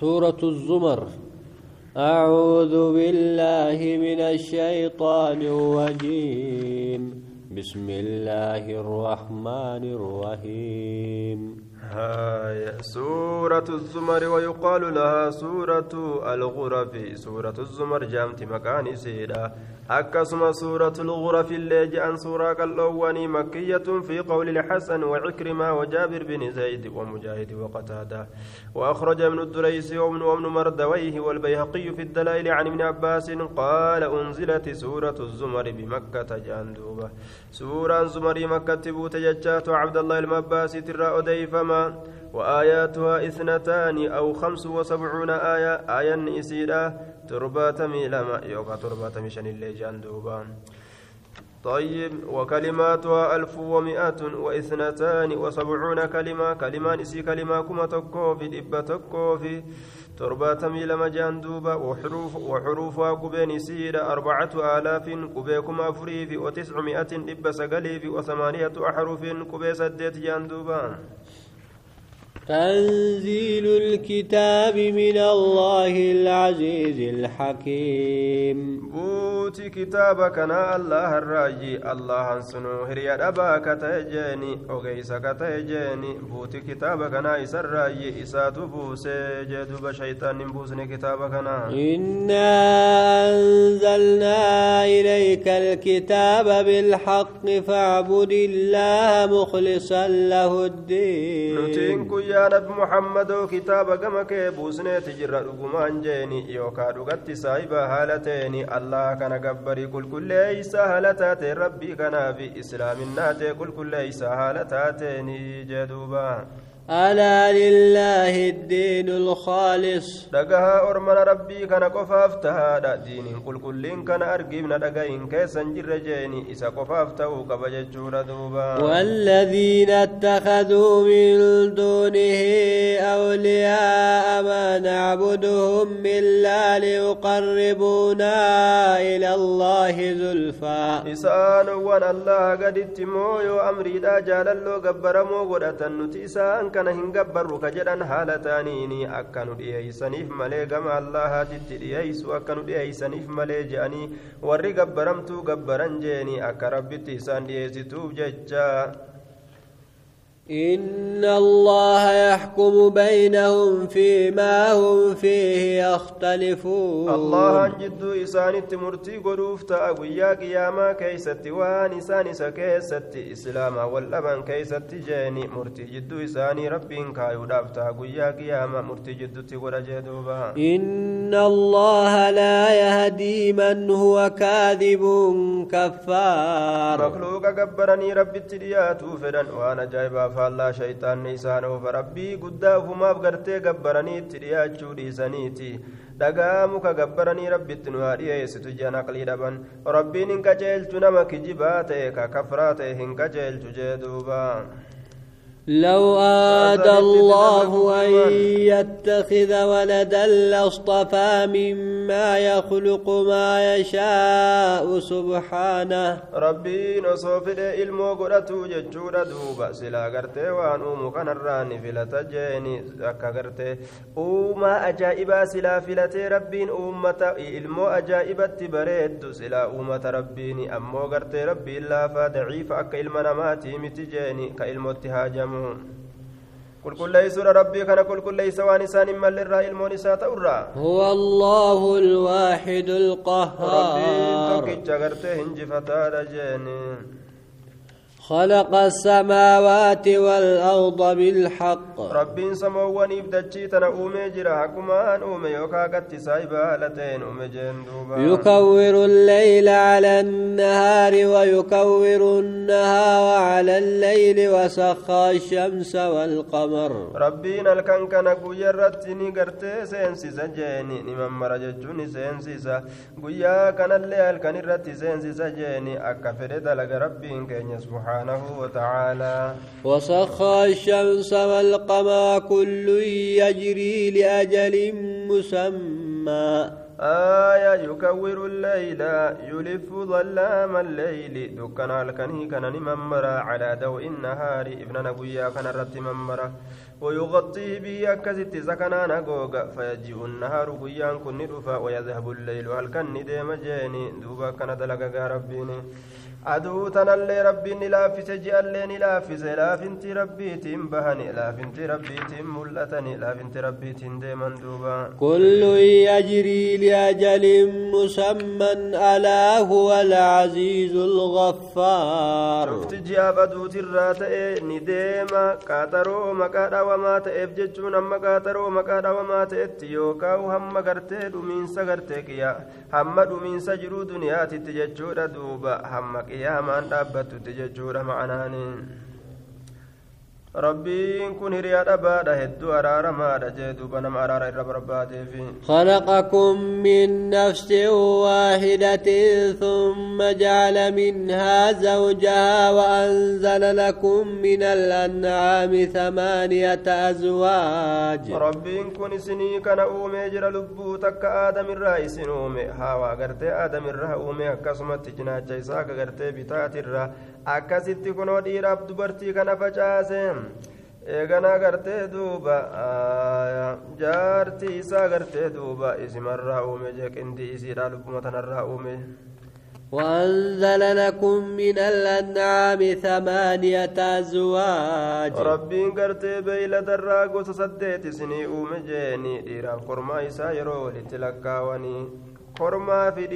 سورة الزمر. أعوذ بالله من الشيطان الرجيم. بسم الله الرحمن الرحيم. هاي سورة الزمر ويقال لها سورة الغرف. سورة الزمر جامت مكان سيدا. أكسم سورة الغرف اللي جاء سورة الأواني مكية في قول الحسن وعكرمة وجابر بن زيد ومجاهد وقتادة. وأخرج ابن الدريس وابن مردويه والبيهقي في الدلائل عن ابن عباس قال أنزلت سورة الزمر بمكة جاندوبة. سورة زمر مكة تبوت ججات عبد الله المباس ترى أديفما وآياتها إثنتان أو خمس وسبعون آية. آية إسيرة ترباتمي لما يوكا ترباتمي شن اللي جاندوبا طيب. وكلماتها ألف ومئة وإثنتان وسبعون كلمة. كلمان إسي كلمة كما تكوفي إبا تكوفي ترباتمي لما جاندوبا وحروف وحروفها قبين سيدة أربعة آلاف قبيكم أفريف وتسعمائة إبا سقليف وثمانية أحرف قبي سديت جاندوبا تنزيل الكتاب من الله العزيز الحكيم. بوتي كتابك أنا الله الراجي الله انسنو هريا أبا كتجيني أغيس كتجيني. بوتي كتابك أنا إسا الراجي إسا تبوسي جدوب شيطان بوسني كتابك أنا إنا أنزلنا ذلك الكتاب بالحق فاعبد الله مخلصا له الدين. نتينك يا رب محمد كتاب قمك بوزنه تجرى رقما انجيني يوكا رقات سايبا حالتين الله كان قبري كل كل ليس حالتات. ربي كان في إسلام الناتي كل كل ليس حالتاتين جدوبا. ألا لله الدين الخالص. دقها أرمنا ربي كان قفافتها دين قل كلين كان أرقبنا دقين كيسا جرجيني إسا قفافته كبججور دوبا. والذين اتخذوا من دونه أولياء ما نعبدهم إلا ليقربونا إلى الله زلفى. إسان وان الله قد اتمو يو أمري دا جالالو قبرمو قد أتنتي إسان kana hin gabbarru ka jedhan haala ta'aniini akka nu dhiyeeysaniif malee gama allahaatitti dhiyeeysu akka nu dhiyeeysaniif malee je'anii warri gabbaramtuu gabbaran jeeni akka rabbitti isaan dhiyeessituuf jecha إن الله يحكم بينهم فيما هم فيه يختلفون. الله جد إسان مرتي قروف تأويا قياما كيست وان إسان سكيست إسلاما واللبن كيست جيني. مرتي جد إسان رب كايو دافتا قويا قياما. مرتي جد تقول جدوبا. إن الله لا يهدي من هو كاذب كفار. مخلوق قبرني رب التدياتو فدن. وأنا جايبا gartee gabbaranii itti dhiyaachuu dhiisaniiti dhagaa muka gabbaranii rabbitti nu haa dhiyeessitu jiran aqlii dhaban rabbiin hin qajeelchu nama kijibaa ta'e ka kafraa ta'e hin qajeelchu jee duubaa لو أراد الله أن يتخذ ولدا لاصطفى مما يخلق ما يشاء سبحانه. ربي نصوفد إلمو قرأتو ججورة دوبا. سلا قرتي وان أمو كان الراني فلتا جيني. أكا قرتي أوما أجائبا. سلا فلتي ربين أمتا إلمو أجائبت بريد سلا أمة ربيني. أمو قرتي ربي الله فدعيف أكا إلمنا ماتي متجيني كإلمو اتهاجمو. Rabbii kana qulqulleeysa waan isaan hin malle irraa ilmoon isaa ta'urraa huwa allahu alwaaxidu alqahhaar rabbiin tokkicha gartee hinjifataadha jeeni خلق السماوات والأرض بالحق. ربين سموان إبدتشي تنا أومي جرا حكمان أومي يوكا قد سايبا لتين أومي جندوبا يكور الليل على النهار ويكور النهار على الليل وسخى الشمس والقمر. ربين الكن كان قويا رتني قرتي سينسي سجيني. نمم مرججوني سينسي سا. قويا كان اللي الكن رتي سينسي سجيني. أكا فرد لك ربين كين سبحانه سبحانه وتعالى. وسخى الشمس والقمر كل يجري لأجل مسمى. آية يكور الليل يلف ظلام الليل دكان الكني كان ممرا على ضوء النهار. ابن نبويا كان رت ممرا ويغطي به أكست سكنا نقوغا فيجيء النهار قيان كن ويذهب الليل هل كان ديم جيني. دوبا كان دلقا ربيني. Aduu tanallee rabbiin ni laaffise ji'allee ni laaffise laafinti rabbiitiin bahani laafinti rabbiitiin mul'atani laafinti rabbiitiin deeman duuba kullun yajrii liajalin musamman alaa huwa alcaziizu algaffaar shufti ji'aaf aduutirraa ta'e ni deema qaaxaroo maqaa dhawamaa ta'eef jechuun amma qaaxaroo maqaa dhawamaa ta'etti yookaan hamma gartee dhumiinsa gartee qiyyaa hamma dhumiinsa jiruu duniyaatitti jechuudha duuba hamma qiyaamaan dhaabbattutti jechuudha ma'anaaniin rabbiin kun hiriyaa dhabaadha hedduu araaramaadha jee duuba nama araara irra barbaadeefi خلقكم من نفس واحدة ثم جعل منها زوجها وأنزل لكم من الأنعام ثمانية أزواج kun isinii kana uumee jira lubbuu takka aadam irraa isin uume haawaa gartee aadam irraa uume akkasumatti cinaacha isaa akka gartee bitaatirra akkasitti kunoo dhiiraaf dubartii kana facaase eeganaa gartee duuba jaartii isaa gartee duuba isimarraa uume jee qindii isiidha lubbuma tanarraa uume وأنزل لكم من الأنعام ثمانية أزواج rabbiin gartee beeyla darraa gosa saddeet isinii uume jeeni dhiiraaf kormaa isaa yeroo walitti lakkaawanii kormaa fi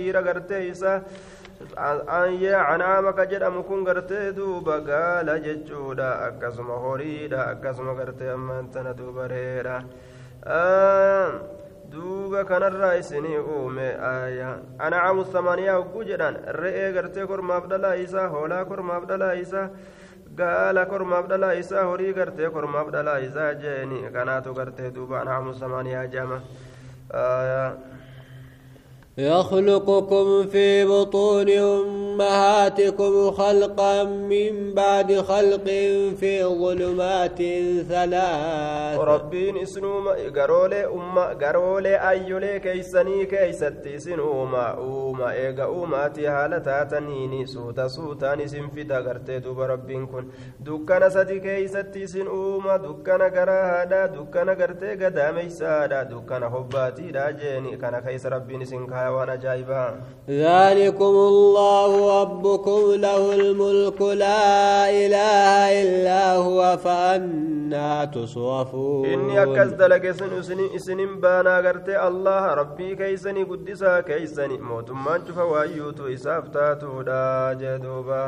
dhiira gartee isaa anyee canaama ka jedhamu kun gartee duuba gaala jechuudha akkasuma horiidha akkasuma gartee ammaan tana duuba reedha duuba kanarraa isinii uume ancamu samaniyaa hogguu jedhan re'ee gartee kormaaf dhalaa isaa hoolaa kormaaf dhalaa isaa gaala kormaaf dhalaa isaa horii gartee kormaaf dhalaa isaa jeeni kanaatu gartee duuba ancamu samaniyaa jama يخلقكم في بطون أمهاتكم خلقا من بعد خلق في ظلمات ثلاث. ربين إسنوما غرولي أمة غرولي أيولي كيسني كيستي سنوما أوما إيغا أوماتي حالتا تنيني سوتا سوتا نسم فدا غرتي دوبا ربين كن. دكنا سدي كيستي سن أوما دكنا غرا هادا دكنا غرتي غدامي سادا دكنا حباتي دا جيني كان كيس ربين سنكا وأنا جايبا ذلكم الله ربكم له الملك لا إله إلا هو فأنا تصرفون. إني اكز دلك سن سن بانا غرت الله ربي كيسني قدسا كيسني. موت ما تشوفوا ايوتو إسافتاتو داجدوبا.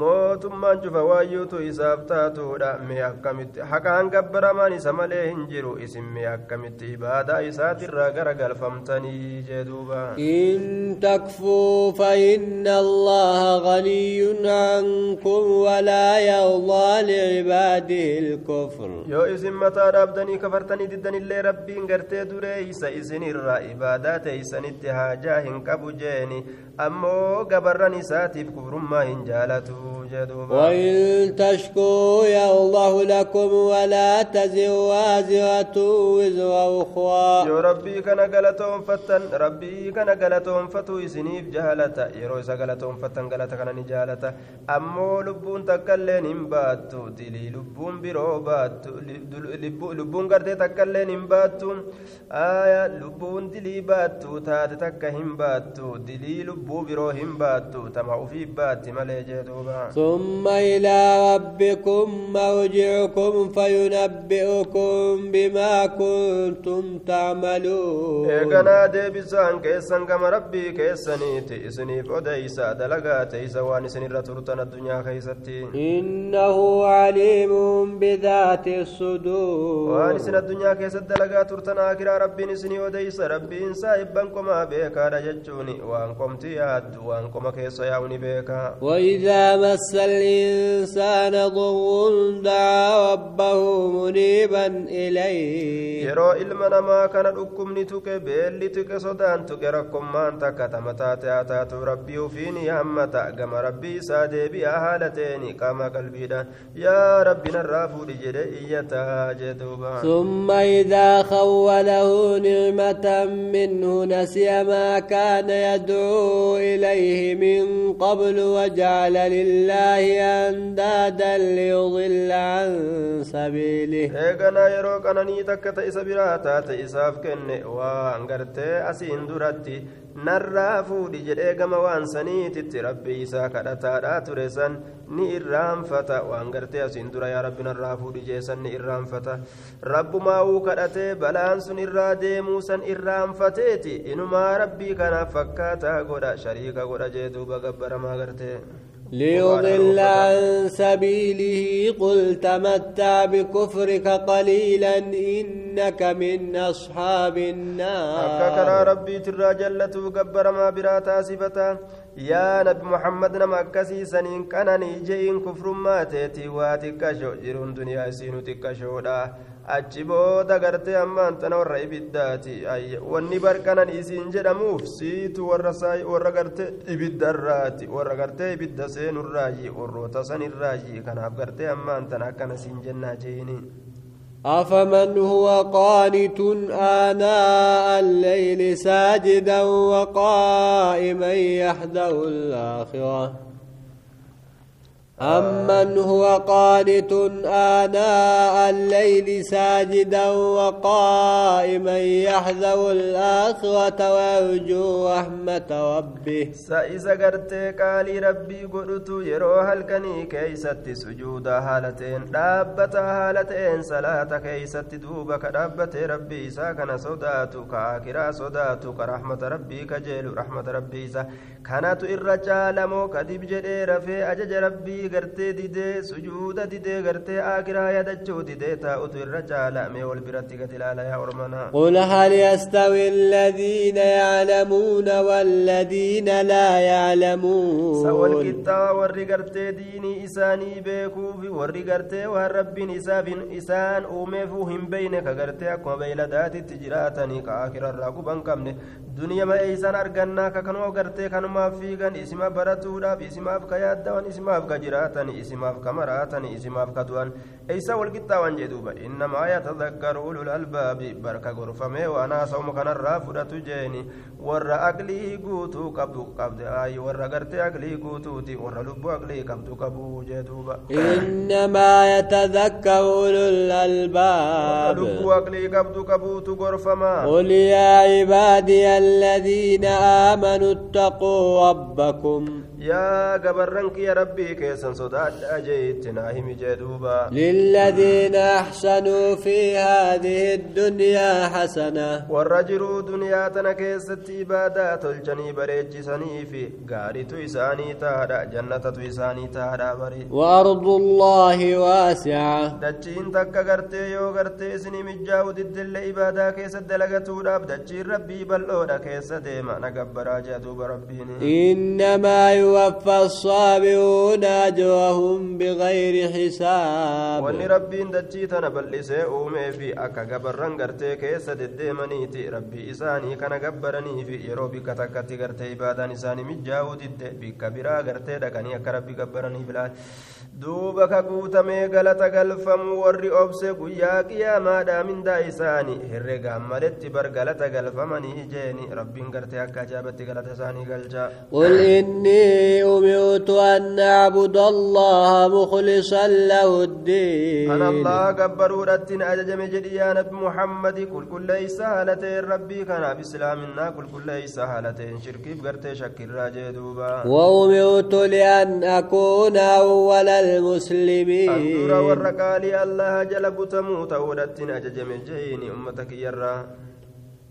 Mootummaan cufa waayyuutu isaaf taatuudha mee akkamitti haqaan gabbaramaan isa malee hin jiru isin mee akkamitti ibaadaa isaatirraa gara galfamtanii jee duuba إن تكفوا فإن الله غني عنكم ولا يرضى لعباده الكفر yoo isin mataa dhaabdanii kafartanii diddanillee rabbiin gartee dureeysa isinirraa ibaadaa teeysanitti haajaa hin qabu jeeni ammoo gabarran isaatiif kufrummaa hin jaalatu وإن تشكو يالله لكم ولا تزر وازرة وزر أخرى. يا ربي كان قلتهم فتن ربي كان قلتهم فتو يسنيف جهلة. يا رويسا قلتهم فتن قلتا كان نجالة أمو لبون تكلين باتو تلي لبون برو باتو لبون قرتي تكلين باتو آية لبون تلي باتو تات تكهن باتو تلي لبو برو هن باتو تمعو في باتي مليجي دوبان ثم إلى ربكم مرجعكم فينبئكم بما كنتم تعملون deebisaan keessan gama rabbii keessaniiti isiniif odeysa dalagaa teeysa waan isinirra turtan addunyaa keeysatti إنه عليم بذات الصدور dalagaa turtan akiraa rabbiin isinii odeysa rabbiin saahibban qomaa beekaadha jechuun waan qomti yaaddu waan qoma keessa yaa'u ni beeka وإذا مس مس الإنسان ضر دعا ربه منيبا إليه. يرو إلما نما كان الأكم نتوك بيل لتوك صدان توك ما انتك تمتات آتات ربي فيني أمتا قم ربي سادي بي أهالتيني كما قلبي يا ربي نرافو لجري يتاجدوبا ثم إذا خوله نعمة منه نسي ما كان يدعو إليه من قبل وجعل لله أندادا ليضل عن سبيله eeganaa yeroo qananii takka ta isa biraa taate isaaf kenne waan gartee asiin duratti narraa fuudhi jedhee gama waan saniititti rabbi isaa kadhataadhaa ture san ni irraanfata waan gartee asiin dura yaa rabbi narraa fuudhi jeesan ni irraanfata rabbumaa'uu kadhatee balaan sun irraa deemuu san irraanfateeti inumaa rabbii kanaaf fakkaataa godha shariika godha jee duuba gabbaramaa gartee ليضل عن سبيله. قل تمتع بكفرك قليلا إنك من أصحاب النار. ربي ترى جلة وقبر ما برا يا نبي محمد نما كسي سنين كانني نيجي كفر ما تيتي واتكشو جيرون دنيا سينو تكشو achi booda gartee ammaan tana warra ibiddaati wanni barqanan isiin jedhamuuf siitu warra gartee ibiddarraati warra gartee ibidda seenurraayi warroota sanirraayi kanaaf gartee ammaan tana akkana siin jennaa je'ini أفمن هو قانت آناء الليل ساجدا وقائما يحذر الآخرة أمن هو قانت آناء الليل ساجدا وقائما يحذو الآخرة ويرجو رحمة ربه. سائزا قرتي قال ربي قلت يروها الكني كيست سجود هالتين دابت هالتين صلاة كيست دوبك دابت ربي ساكن صداتك كرا صداتك رحمة ربي كجيل رحمة ربي سا كانت إرجال موكا كدب جدير في أجج ربي rabbii gartee didee sujuuda didee gartee akiraa yaadachuu didee taa'utu irra caala mee wal biratti gad ilaala yaa ormanaa قل هل يستوي الذين يعلمون والذين لا يعلمون qixxaa warri gartee diinii isaanii beekuufi warri gartee waan rabbiin isaaf hin- isaan uumeefuu hin beyne ka gartee akkuma beeyladaatitti jiraatanii ka akirarraa quban qabne duniyama eeysan argannaa ka kanuma gartee kanumaaf fiigan isima baratuudhaaf isimaaf ka yaaddawan isimaaf ka jiraatan isimaaf ka maraatan isimaaf ka du'an eeysa wal qixxaawan jedhuuba innamaa yatadakkaru ulul albaabi barka gorfamee waan haasawuma kanarraa fudhatu jeeni warra aqlii guutuu qabdu qabde ay warra gartee aqlii guutuuti warra lubbuu aqlii qabdu qabu jee duuba إنما يتذكر أولو الألباب lubbuu aqlii qabdu qabuutu gorfamaa قل يا عبادي الذين آمنوا اتقوا ربكم rabbii keessan sodaadhaa jee itti naa himi jee duuba للذين أحسنوا في هذه الدنيا حسنة duniyaa tana keessatti ibaadaa tolchanii bareechisanii fi gaaritu isaanii taadha jannatatu isaanii taadha bari وأرض الله واسعة dachiin takka gartee yoo gartee isinii mijaa'u diddille ibaadaa keessa dalagatuudhaaf dachiin rabbii bal'oodha keessa deema nagabbaraa jea duuba rabbiin إنما يوفى الصابرون أجرهم بغير حساب wanni rabbiin dachii tana bal'isee uumee fi akka gabarran gartee keessa deddeemaniiti rabbii isaanii kana gabbaranii fi yeroo bikka takkatti gartee ibaadaan isaanii mijaa'uu didde bikka biraa gartee dhaqanii akka rabbii gabbaraniif laal duuba ka guutamee galata galfamu warri obse guyyaa qiyaamaadhaa mindaa isaanii herregaan maletti bar galata galfamanii jeeni rabbiin gartee akka ajaa'ibatti galata isaanii galchaa قل إني أمرت أن أعبد الله مخلصا له الدين. أنا الله قبروا رتين أججم يا نبي محمد. كل كل ليس هالتين ربي كان بإسلامنا كل كل ليس هالتين شركي بقرتي شكر راجي دوبا. وأمرت لأن أكون أول المسلمين. أندورا والرقالي الله جل بتموت ورتين أججم جيني أمتك يرى.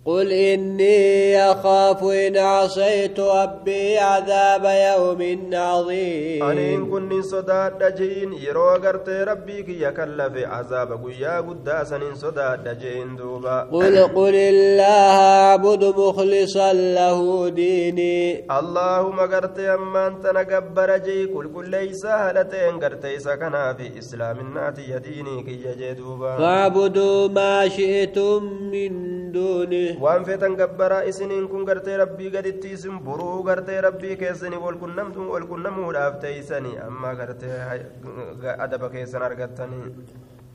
قل إني أخاف إن عصيت ربي عذاب يوم عظيم. أنين كن صداد دجين يرو غرتي ربي كي يكلف عذاب قيا قدا سنين صداد دجين دوبا. قل قل الله أعبد مخلصا له ديني. اللهم غرتي أما أنت نقبر جي كل كل ليس هلتين غرتي سكنا في إسلام الناتي يديني كي يجدوبا فاعبدوا ما شئتم من دونه. Waan feetan gabbaraa isiniin kun gartee rabbii gaditti isin buruu gartee rabbii keessanii wal qunnamuudhaaf teeysanii amma gartee adaba keessan argattanii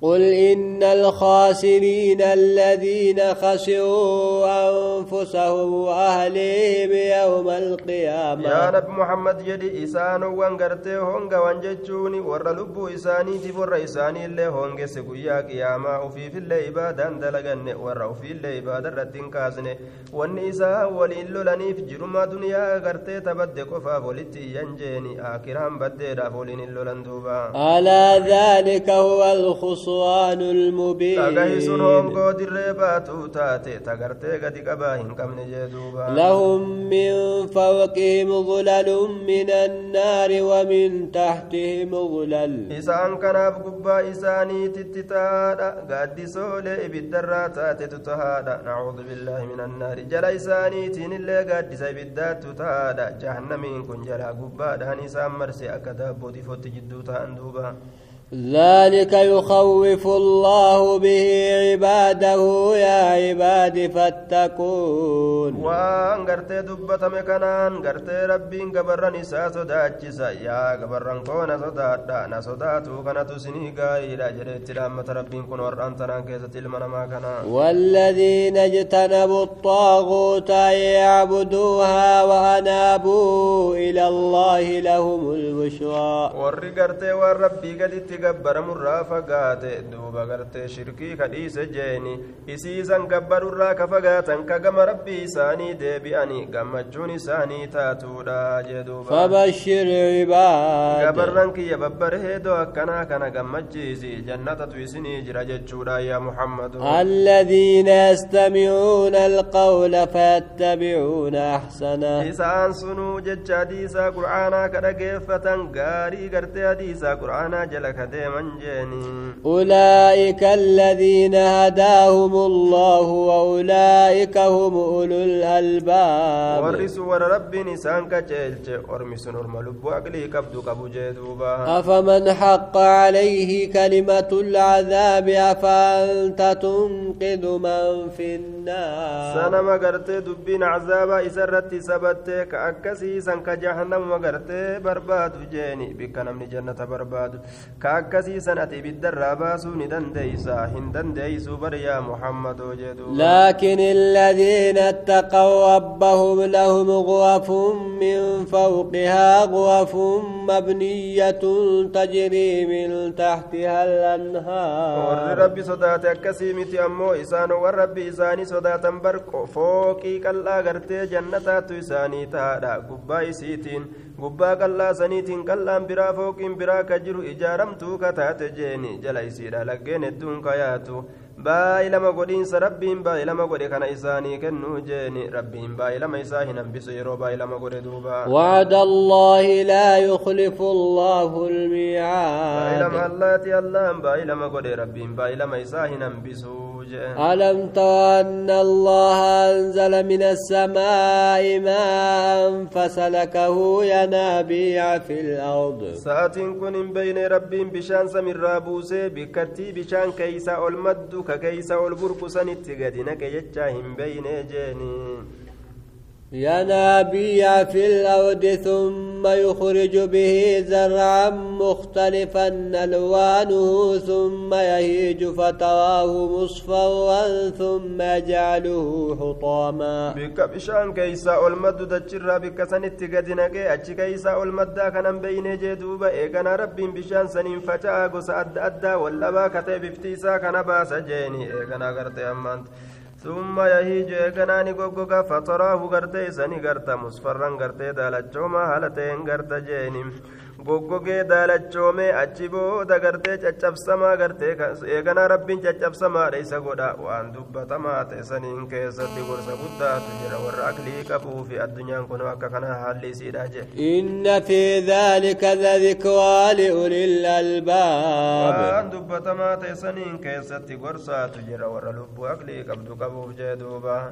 قل إن الخاسرين الذين خسروا أنفسهم وأهليهم يوم القيامة يا نبي محمد جدي إسان وانقرتي هونغا وانججوني ور لبو إساني تبر إساني اللي هونغ سقويا قياما وفي في اللي إبادة دلغن ور في اللي إبادة ردين كاسن وان إسا ولين لولانيف جرما دنيا غرتي تبد قفا ولتي ينجيني آكرام بديدا فولين اللولان دوبا على ذلك هو الخصوص الخسران المبين. تغيسون هم قد الرباتو تاتي تغرتي قد قباهن كم نجدوبا لهم من فوقهم ظلل من النار ومن تحتهم ظلل. إسان كناف قبا إساني تتتادا قد سولي إبدرا تاتي تتهادا. نعوذ بالله من النار جلا إساني تين اللي قد تتادا جهنمين كن جلا قبا دان إسان مرسي أكدا بودي فوت جدو تاندوبا. ذلك يخوف الله به عباده يا عباد فاتقون. وان غرتي دبتم كنان غرتي ربين غبرن إسا صداچسا يا غبرن كون صدادا نا صداتو كنت سني غاي لا جريت لامة ربين كن ورأن تنا كيست المنما كنا والذين اجتنبوا الطاغوت يعبدوها وأنابوا إلى الله لهم البشرى. ور غرتي وربي قد gabbaramurraa fagaate duuba gartee shirkii kadhiise jeeni isiisan gabbarurraa ka fagaatan ka gama rabbii isaanii deebi'anii gammachuun isaanii taatuudha jee duuba fabashir cibaad gabarran kiyya babbareedoo akkanaa kana gammachiisi jannatatu isinii jira jechuudha yaa muhammadu الذين يستمعون القول فيتبعون أحسنه isaan sunuu jecha hadiisaa qur'aanaa ka dhageeffatan gaarii gartee hadiisaa qur'aanaa أولئك الذين هداهم الله وأولئك هم أولو الألباب. ورسوا ورب نسان كتلت ورمسن ورملب وأقلي كبدو كبو جيدوبا. أفمن حق عليه كلمة العذاب أفأنت تنقذ من في النار؟ سنما قرت دبين عذاب إسرت سبتك أكسي سنك جهنم وقرت برباد جيني. بك نمني جنة برباد. كأ barbaadu ka akkasiisan ati ibiddarraa baasuu ni dandeeysa hin dandeeysuu bar yaa muhammadoo jee duuba لكن الذين اتقوا ربهم لهم غرف من فوقها غرف مبنية تجري من تحتها warri rabbi sodaate akkasii miti ammoo isaan warra rabbi isaanii sodaatan bar fooqii qal'aa gartee jannataatu isaanii tahaadha gubbaa isiitiin gubbaa qal'aa saniitiin qal'aan biraa fooqiin biraa ka jiru ijaaramtuu ka taate jeeni jala isiidha laggeen hedduun ka yaatu baay'ilama godhiinsa rabbiin baay'ilama godhe kana isaanii kennuu jeeni rabbiin baay'ilama isaa hin hambisu yeroo baay'ilama godhe duuba وعد الله لا يخلف الله baay'ilama الميعاد allaati allaan baay'ilama godhe rabbiin baay'ilama isaa hin hambisuu jee ألم تر أن الله أنزل من السماء ماء فسلكه ينابيع في الأرض. ساعت كن بين رب بشان سمر رابوسي بكتي بشان كيس المد كيس البرق سنتقدنك يتشاهم بين جيني ينابيع في الأود ثم يخرج به زرعا مختلفا ألوانه ثم يهيج فتراه مصفرا ثم يجعله حطاما. بك بشان كيسا المد دجر بك سنت قدنا كي كيسا المد كان بين جدوب إيقنا رب بشان سنين فتاق سأد أدى ولبا كتب ابتيسا كان باس جيني إيقنا قرتي أمانت. ثم يهيج إيقناني قوقوكا فتراه غرتي سني غرتا مصفرا غرتي دالچوما هالتين غرتا جيني. goggogee daalachoomee achi booda gartee caccabsamaa gartee eeganaa rabbiin caccabsamaadha isa godha. Waan dubbatamaa ta'e saniin keessatti gorsa guddaatu jira. Warra aklii qabuu fi addunyaan kun akka kana haalli isiidha je inna fi dhaalika ladikraa ulil albaab waan dubbatamaa ta'e saniin keessatti gorsaatu jira. Warra lubbuu aklii qabdu qabuuf jee duubaa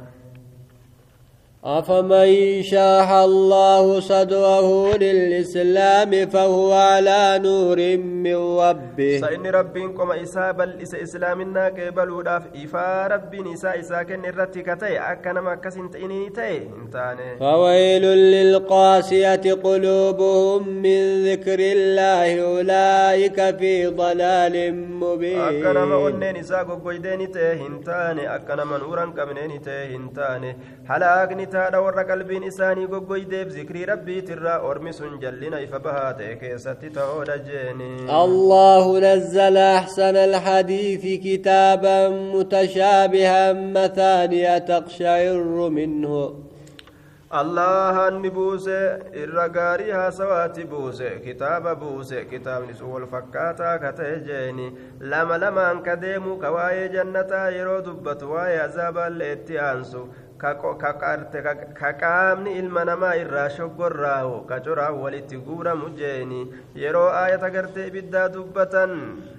أفمن شاح الله صدره للإسلام فهو على نور من ربه. سإن ربين كما إساء بل إساء إسلامنا قبل وداف إفا ربين إساء إساء كن الرتي كتاي أكنا ما كسنت إني إنتاني. فويل للقاسية قلوبهم من ذكر الله. أولئك في ضلال مبين. أكنا ما أنين إساء قويدين تاي إنتاني. أكنا ما نورا كمنين تاي إنتاني. halaakni taadha warra qalbiin isaanii goggoydeef zikrii rabbiitirraa ormi sun jallina ifa bahaa ta'e keessatti ta'oodha jeeni الله نزل أحسن الحديث كتابا متشابها مثانية تقشعر منه allahanni buuse irra gaarii haasawaati buuse kitaaba buuse kitaabni sun wal fakkaataa ka ta'e jeeni lama lamaan ka deemu ka waa'ee jannataa yeroo dubbatu waa'ee azaabaallee itti aansu ka qaamni ilma namaa irraa shoggorraahu ka coraan walitti guuramu jeeni yeroo aayata gartee ibiddaa dubbatan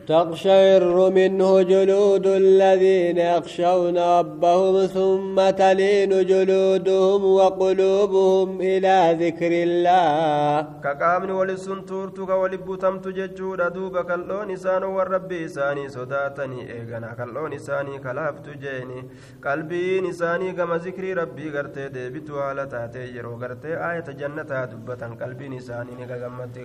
تقشعر منه جلود الذين يخشون ربهم ثم تلين جلودهم وقلوبهم إلى ذكر الله. كقامن ولسن تورتو كولبوتمت ججود دوبا كاللون إسان والربي إساني صداتني إيغنا. كاللون إساني كلافت جيني. قلبي إساني كما ذكري ربي غرتي ديبتو على تاتي يرو غرتي آية جنة دبتا. قلبي إساني نغمت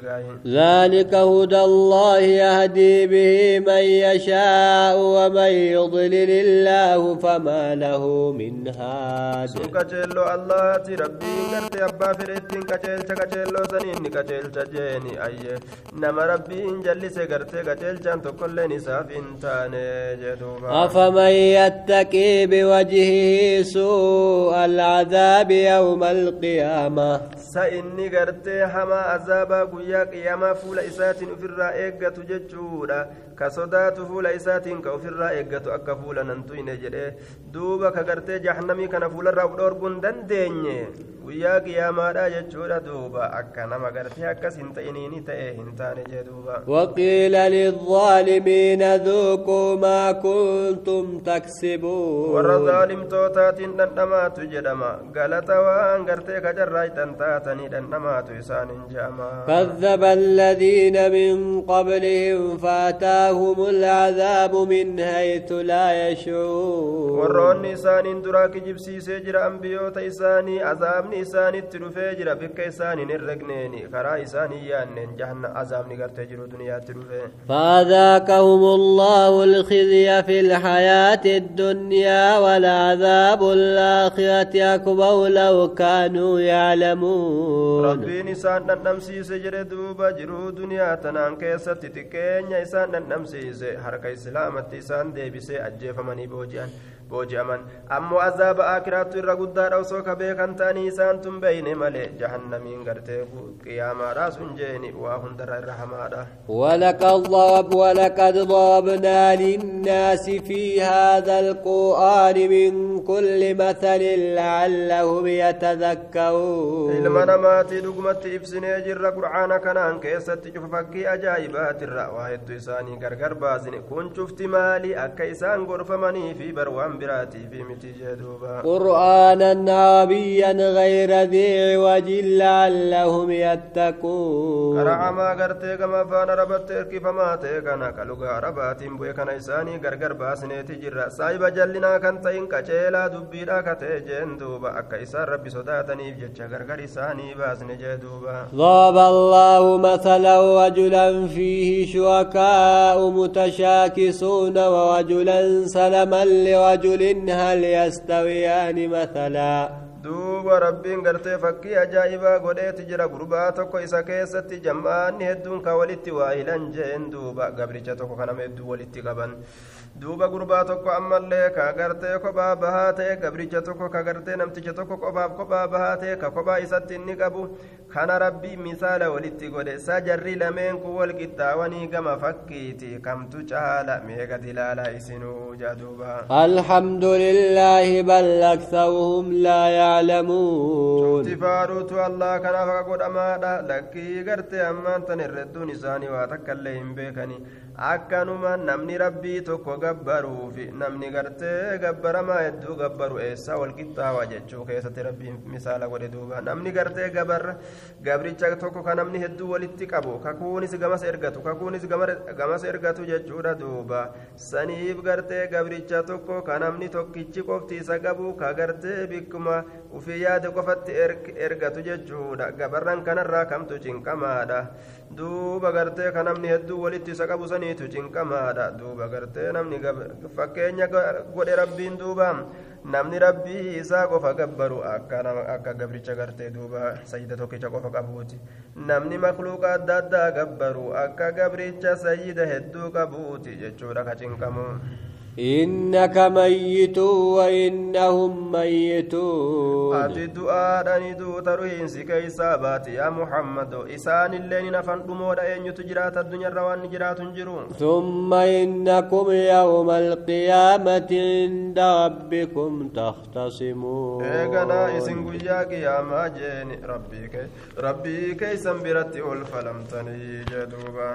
ذلك هدى الله يهدي به من يشاء ومن يضلل الله فما له من هاد. كجلو الله ربي غرتي أبا فريتين كجلچ كجلو سنين كجلچ جيني أي. نما ربي جلس غرتي كجلچان تكل نساف انتان جدوبا. أفمن يتقي بوجهه سوء العذاب يوم القيامة؟ سإني غرتي حما عذابا قيا قياما فول إسات في الرائقة ججودا. Ka sodaatu fuula isaatiin ka ofirraa eeggatu akka fuula nan tuyne jedhe duuba ka gartee jahannamii kana fuularraa udhoorguun dandeenye guyyaa qiyaamaadha jechuudha duuba akka nama gartee akkas hin ta'iniini ta'e hin taane jee duuba وقيل للظالمين ذوقوا ما كنتم تكسبون warra zaalimtootaatiin dhandhamaatu jedhama galata waan gartee kajarraaytan taatanii dhandhamaatu isaanin je'ama كذب الذين من قبلهم ولهم العذاب من حيث لا يشعر وروني سان دراك جبسي سجر انبيو تيساني عذاب نيسان تروفجر بكيسان نرغنيني خرا يساني يان جهنم عذاب نغرت جرو دنيا تروف فذاكهم الله الخزي في الحياة الدنيا والعذاب الاخره اكبر لو كانوا يعلمون ربي نسان ندمسي سجر دوبا جرو دنيا تنان كيسات تكين يسان dhandhamsiise harka islaamatti isaan deebisee ajjeefamanii booji'an booji'aman ammoo azaaba akiraattu irra guddaadha osoo ka beekan ta'anii isaan tun beeyne malee jahannamiin gartee qiyaamaadha sun jeeni waa hundarra irra hamaadha ولقد ضرب ولقد ضربنا للناس في هذا القرآن من كل مثل لعلهم يتذكرون ilma namaatii dhugumatti ibsinee jirra qur'aana kanaan keessatti cufa fakkii ajaa'ibaatirra waa hedduu isaanii gargar baasine kun cufti maali akka isaan miti jee duuba قرآنا عربيا غير ذي عوج لعلهم يتقون kana ka lugaa arabaatiin bu'e kana isaanii gargar baasneeti jirra saahiba jallinaa kan ta'in qaceelaa dubbiidha ka ta'e jeen duuba akka isaan rabbi sodaataniif jecha gargar isaanii baasne jee duuba ضرب الله مثلا رجلا فيه شركاء متشاكسون ورجلا سلما لرجل هل يستويان مثلا ajaa'ibaa godheeti jira gurbaa tokko isa keessatti jam'aanni hedduun ka walitti waa hilan jeen duuba gabricha tokko kanama hedduu walitti qaban duuba gurbaa tokko ammallee ka gartee kophaa bahaa ta'e gabricha tokko ka gartee namticha tokko kophaaf kophaa bahaa ta'e ka kophaa isatti inni qabu. Kana rabbii misaala walitti godhe sajarri lameen kun wal qixxaawanii gama fakkiiti. Kamtu caala meeqat ilaalaa isinuu jaa duuba? Alhamdulillaahi bal aksawuhum laa yaclamuun tifaaruutu allah kanaaf akka godhamaadha. Lakkii gartee ammaan tan irredduun isaanii waa takka illee hin beekanii akkanuma namni rabbii tokko gabbaruufi namni gartee gabbaramaa hedduu gabbaru eessaa wal qixxaawa jechuu keessatti rabbiin misaala godhe duuba namni gartee gabarra gabricha tokko ka namni hedduu walitti qabu kakuunis gamas ergatu kakuunis gamas ergatu jechuudha duuba saniif gartee gabricha tokko ka namni tokkichi qofti isa qabu ka gartee bikkuma ufii yaade qofatti ergatu jechuudha gabarran kanarraa kamtu cinqamaadha duuba gartee ka namni hedduu walitti isa qabu saniitu cinqamaadha duuba gartee namni fakkeenya godhe rabbiin duuba namni rabbii isaa qofa gabbaru akka gabricha gartee duuba sayyida tokkicha qofa qabuuti namni makluuqa adda addaa gabbaru akka gabricha sayyida hedduu qabuuti jechuudha ka cinqamu إنك ميت وإنهم ميتون. أتي دعاء أني دو ترهين سكي سابات يا محمد إسان اللين نفان أمور أين يتجرات الدنيا روان جرات جرون. ثم إنكم يوم القيامة عند ربكم تختصمون. إيقنا إسن قجاك يا ماجيني ربي كي ربي كي سمبرتي ألف لم تنيجدوبا